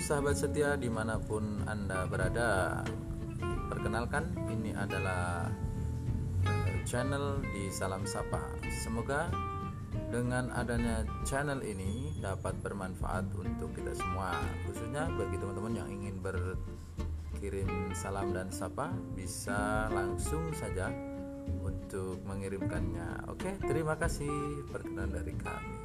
sahabat setia di mana pun Anda berada Perkenalkan ini adalah eh, channel di Salam Sapa. Semoga dengan adanya channel ini dapat bermanfaat untuk kita semua Khususnya bagi teman-teman yang ingin berkirim salam dan sapa Bisa langsung saja untuk mengirimkannya. Oke terima kasih perkenan dari kami.